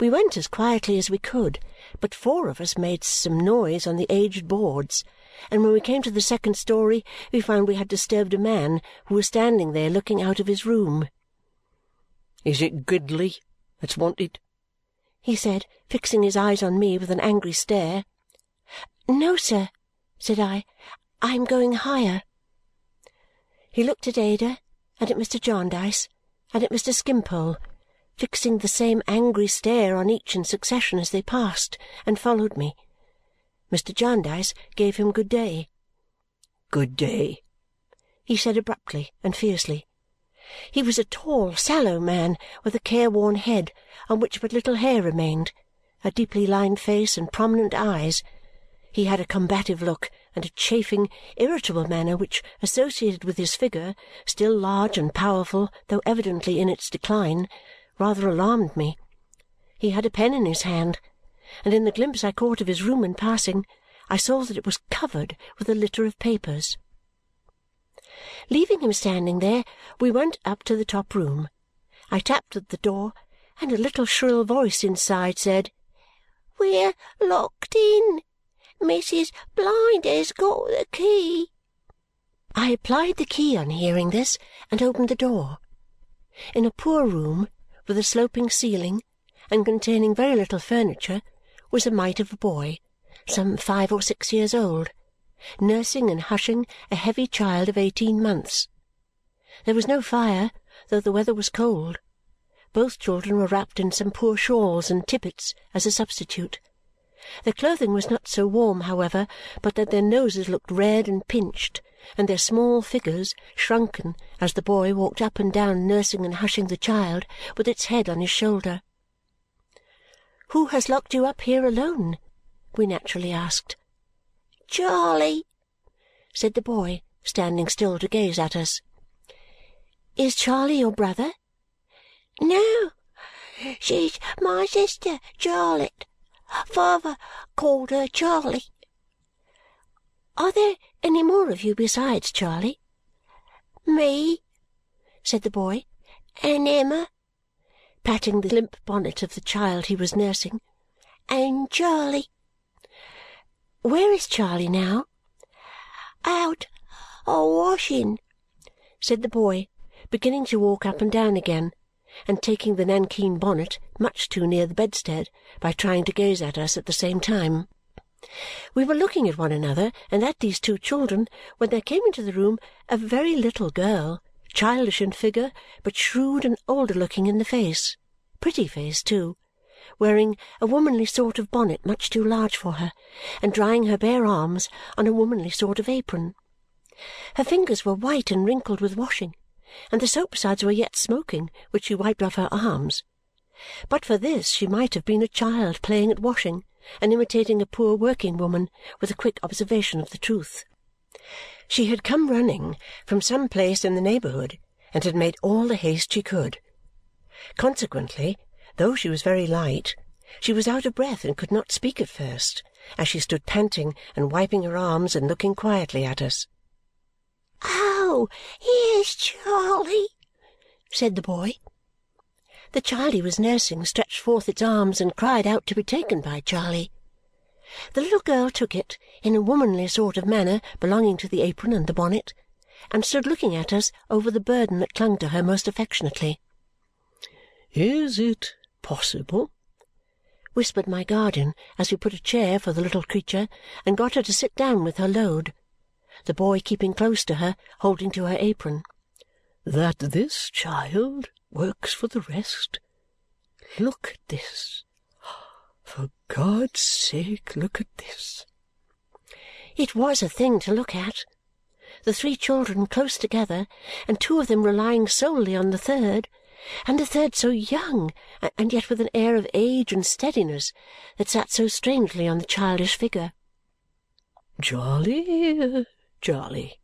We went as quietly as we could, but four of us made some noise on the aged boards, and when we came to the second story we found we had disturbed a man who was standing there looking out of his room. "Is it Gridley that's wanted?" he said, fixing his eyes on me with an angry stare. "No, sir," said I. "I am going higher." He looked at Ada, and at Mr. Jarndyce, and at Mr. Skimpole fixing the same angry stare on each in succession as they passed, and followed me. Mr. Jarndyce gave him good day. "Good day," he said abruptly and fiercely. He was a tall, sallow man with a careworn head on which but little hair remained, a deeply lined face, and prominent eyes. He had a combative look and a chafing, irritable manner which, associated with his figure, still large and powerful though evidently in its decline, rather alarmed me. He had a pen in his hand, and in the glimpse I caught of his room in passing, I saw that it was covered with a litter of papers. Leaving him standing there, we went up to the top room. I tapped at the door, and a little shrill voice inside said, "We're locked in. Mrs. Blinder's got the key." I applied the key on hearing this and opened the door. In a poor room with a sloping ceiling and containing very little furniture, was a mite of a boy, some five or six years old, nursing and hushing a heavy child of eighteen months. There was no fire, though the weather was cold. Both children were wrapped in some poor shawls and tippets as a substitute. Their clothing was not so warm, however, but that their noses looked red and pinched, and their small figures shrunken as the boy walked up and down nursing and hushing the child with its head on his shoulder. "Who has locked you up here alone?" we naturally asked. "Charley," said the boy, standing still to gaze at us. "Is Charley your brother?" "No, she's my sister Charlotte. Father called her Charley. Are there any more of you besides Charley?" "Me," said the boy, "and Emma," patting the limp bonnet of the child he was nursing, "and Charley." "Where is Charley now?" "Out a washing," said the boy, beginning to walk up and down again and taking the nankeen bonnet much too near the bedstead by trying to gaze at us at the same time. We were looking at one another and at these two children when there came into the room a very little girl, childish in figure, but shrewd and older looking in the face pretty face too wearing a womanly sort of bonnet much too large for her and drying her bare arms on a womanly sort of apron. Her fingers were white and wrinkled with washing, and the soap suds were yet smoking, which she wiped off her arms. But for this she might have been a child playing at washing and imitating a poor working woman with a quick observation of the truth. She had come running from some place in the neighbourhood and had made all the haste she could. Consequently, though she was very light, she was out of breath and could not speak at first, as she stood panting and wiping her arms and looking quietly at us. "Oh, here's Charley!" said the boy. The child he was nursing stretched forth its arms and cried out to be taken by Charley. The little girl took it in a womanly sort of manner belonging to the apron and the bonnet and stood looking at us over the burden that clung to her most affectionately. "Is it possible?" whispered my guardian as we put a chair for the little creature and got her to sit down with her load, the boy keeping close to her, holding to her apron. "That this child works for the rest. Look at this. For God's sake, look at this!" It was a thing to look at. The three children close together, and two of them relying solely on the third, and the third so young and yet with an air of age and steadiness that sat so strangely on the childish figure. Jolly, Charley,"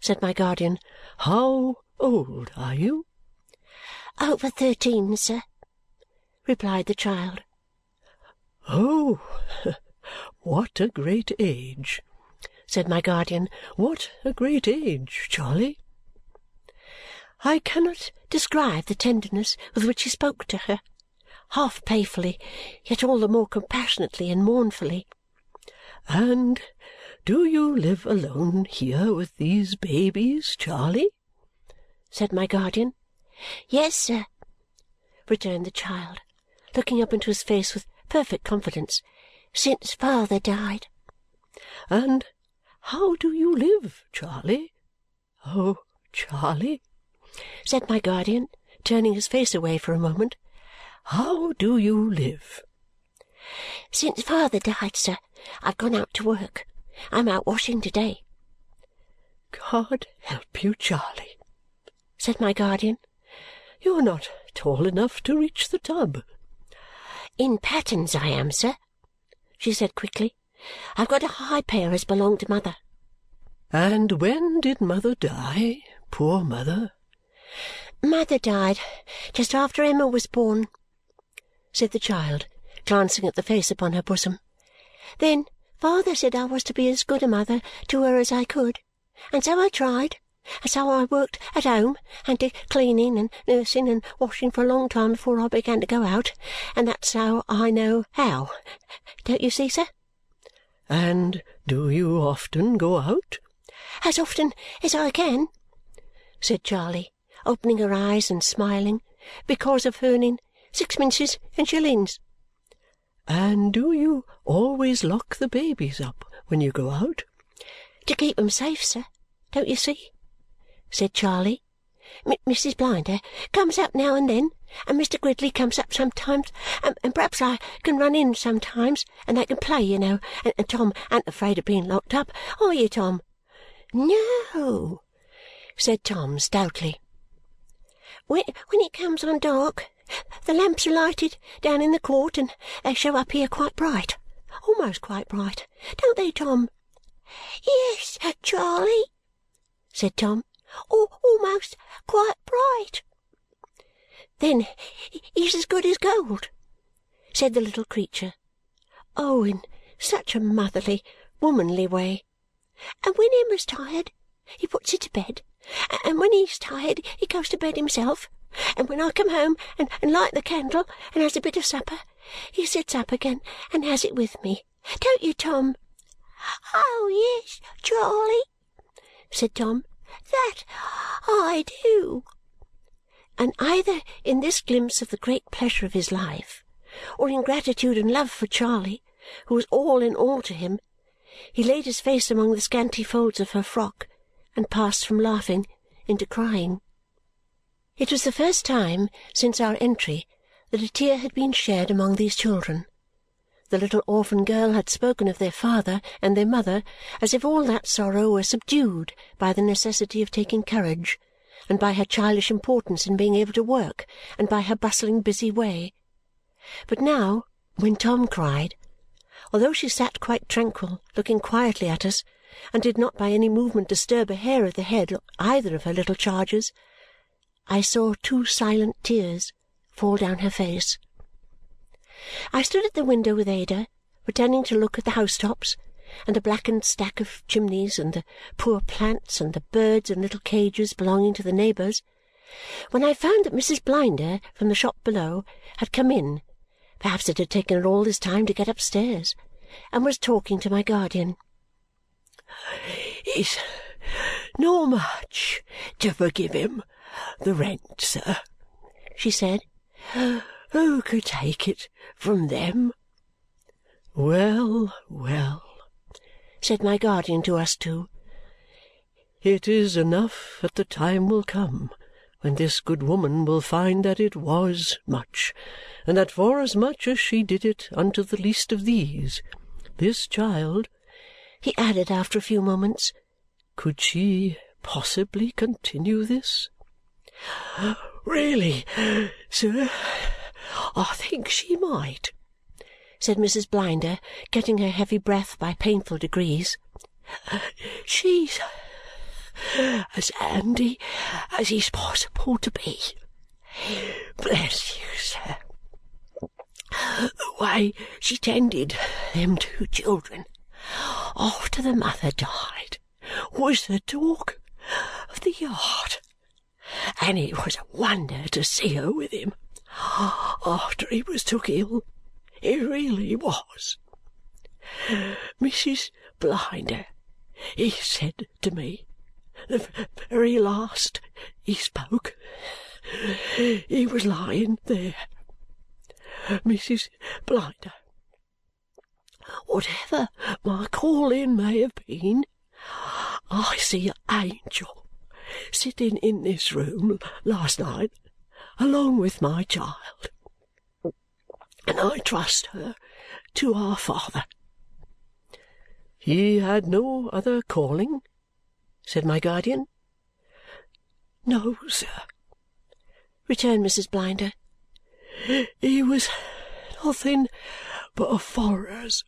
said my guardian, "how old are you?" "Over thirteen, sir," replied the child. "Oh, what a great age!" said my guardian. "What a great age, Charley!" I cannot describe the tenderness with which he spoke to her. half playfully, yet all the more compassionately and mournfully. And do you live alone here with these babies, Charley? said my guardian. Yes, sir, returned the child, looking up into his face with perfect confidence. Since father died. And how do you live, Charley? Oh, Charley, said my guardian, turning his face away for a moment. How do you live? Since father died, sir, I've gone out to work. I'm out washing to-day. God help you, Charley, said my guardian. You're not tall enough to reach the tub. In pattens I am, sir, she said quickly. I've got a high pair as belonged to mother. And when did mother die, poor mother? Mother died just after Emma was born, said the child, glancing at the face upon her bosom. Then father said I was to be as good a mother to her as I could, and so I tried, and so I worked at home and did cleaning and nursing and washing for a long time before I began to go out, and that's how I know how. Don't you see, sir? And do you often go out? As often as I can, said Charley, opening her eyes and smiling, because of earning sixpences and shillings. And do you always lock the babies up when you go out? To keep 'em safe, sir, don't you see? Said Charley. Mrs. Blinder eh? comes up now and then, and Mr. Gridley comes up sometimes, and, perhaps I can run in sometimes, and they can play, you know, and, Tom ain't afraid of being locked up, are you, Tom? No, said Tom stoutly. When, when it comes on dark, the lamps are lighted down in the court, and they show up here quite bright, almost quite bright, don't they, Tom? Yes, Charley, said Tom almost quite bright. Then he's as good as gold, said the little creature. Oh, in such a motherly, womanly way. And when Emma's tired, he puts her to bed. And when he's tired, he goes to bed himself. And when I come home and, and light the candle and has a bit of supper, he sits up again and has it with me. Don't you, Tom? Oh, yes, Charley, said Tom. That I do. And either in this glimpse of the great pleasure of his life, or in gratitude and love for Charley, who was all in all to him, he laid his face among the scanty folds of her frock and passed from laughing into crying. It was the first time since our entry that a tear had been shed among these children. The little orphan girl had spoken of their father and their mother as if all that sorrow were subdued by the necessity of taking courage, and by her childish importance in being able to work, and by her bustling busy way. But now, when Tom cried, although she sat quite tranquil, looking quietly at us, and did not by any movement disturb a hair of the head of either of her little charges, I saw two silent tears fall down her face. I stood at the window with Ada, pretending to look at the housetops, and the blackened stack of chimneys, and the poor plants, and the birds in little cages belonging to the neighbours, when I found that Mrs. Blinder from the shop below had come in perhaps it had taken her all this time to get upstairs and was talking to my guardian. "It's not much to forgive him the rent, sir," she said. Who could take it from them? Well, well, said my guardian to us two. It is enough that the time will come when this good woman will find that it was much, and that forasmuch as much as she did it unto the least of these, this child, he added after a few moments, could she possibly continue this? Really, sir, I think she might, said Mrs. Blinder, getting her heavy breath by painful degrees. She's as handy as it's possible to be. Bless you, sir. The way she tended them two children after the mother died was the talk of the yard, and it was a wonder to see her with him. After he was took ill. It really was. Mrs. Blinder, he said to me, the very last he spoke, he was lying there. Mrs. Blinder, whatever my calling may have been, I see an angel sitting in this room last night along with my child, and I trust her to our Father. He had no other calling? said my guardian. No, sir, returned Mrs. Blinder. He was nothing but a follower's.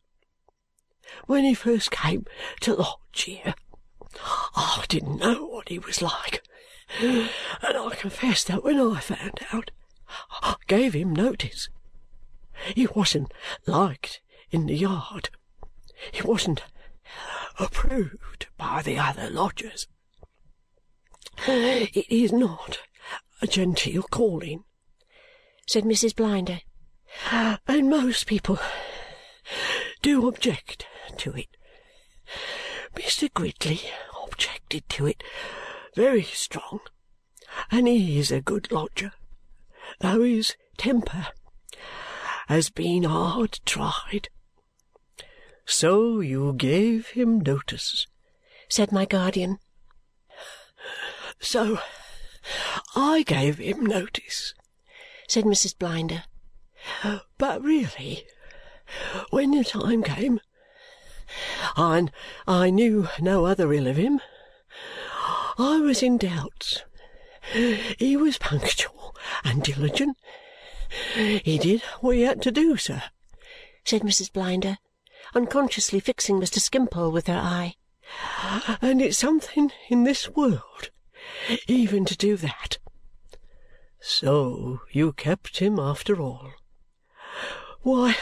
When he first came to lodge here, I didn't know what he was like, and I confess that when I found out, I gave him notice. He wasn't liked in the yard. He wasn't approved by the other lodgers. It is not a genteel calling, said Mrs. Blinder, and most people do object to it. Mr. Gridley objected to it very strong, and he is a good lodger, though his temper has been hard tried. So you gave him notice, said my guardian. So I gave him notice, said Mrs. Blinder. But really, when the time came, and I knew no other ill of him, I was in doubts. He was punctual and diligent. He did what he had to do, sir, said Mrs. Blinder unconsciously fixing Mr. Skimpole with her eye. And it's something in this world even to do that. So you kept him after all? Why,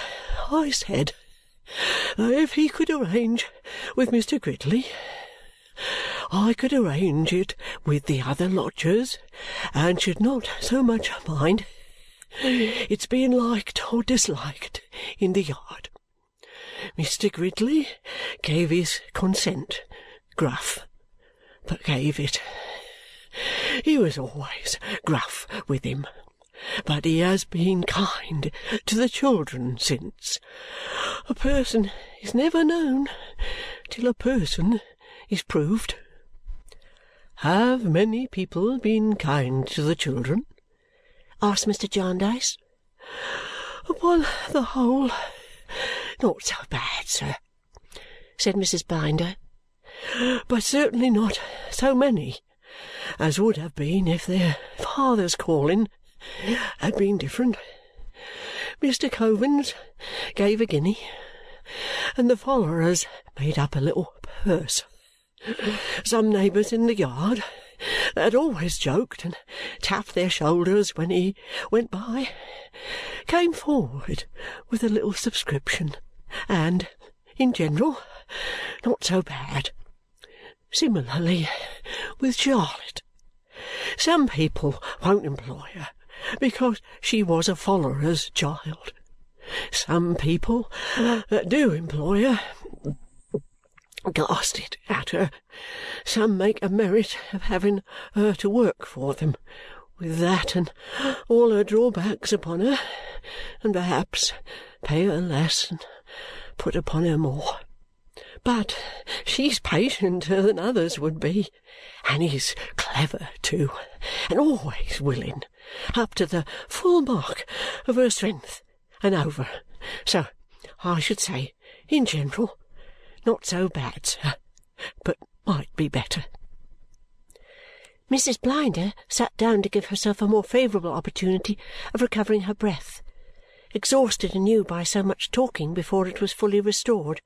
I said that if he could arrange with Mr. Gridley, I could arrange it with the other lodgers and should not so much mind its being liked or disliked in the yard. Mr. Gridley gave his consent, gruff, but gave it. He was always gruff with him, but he has been kind to the children since. A person is never known till a person is proved. Have many people been kind to the children? asked Mr. Jarndyce. Upon the whole, not so bad, sir, said Mrs. Blinder, but certainly not so many as would have been if their father's calling had been different. Mr. Coavins gave a guinea, and the followers made up a little purse. Some neighbours in the yard that had always joked and tapped their shoulders when he went by came forward with a little subscription and, in general, not so bad. Similarly with Charlotte. Some people won't employ her because she was a follower's child. Some people that do employ her cast it at her. Some make a merit of having her to work for them, with that and all her drawbacks upon her, and perhaps pay her less and put upon her more. But she's patienter than others would be, and is clever too, and always willing, up to the full mark of her strength and over. So I should say, in general, not so bad, sir, but might be better. Mrs. Blinder sat down to give herself a more favourable opportunity of recovering her breath, exhausted anew by so much talking before it was fully restored.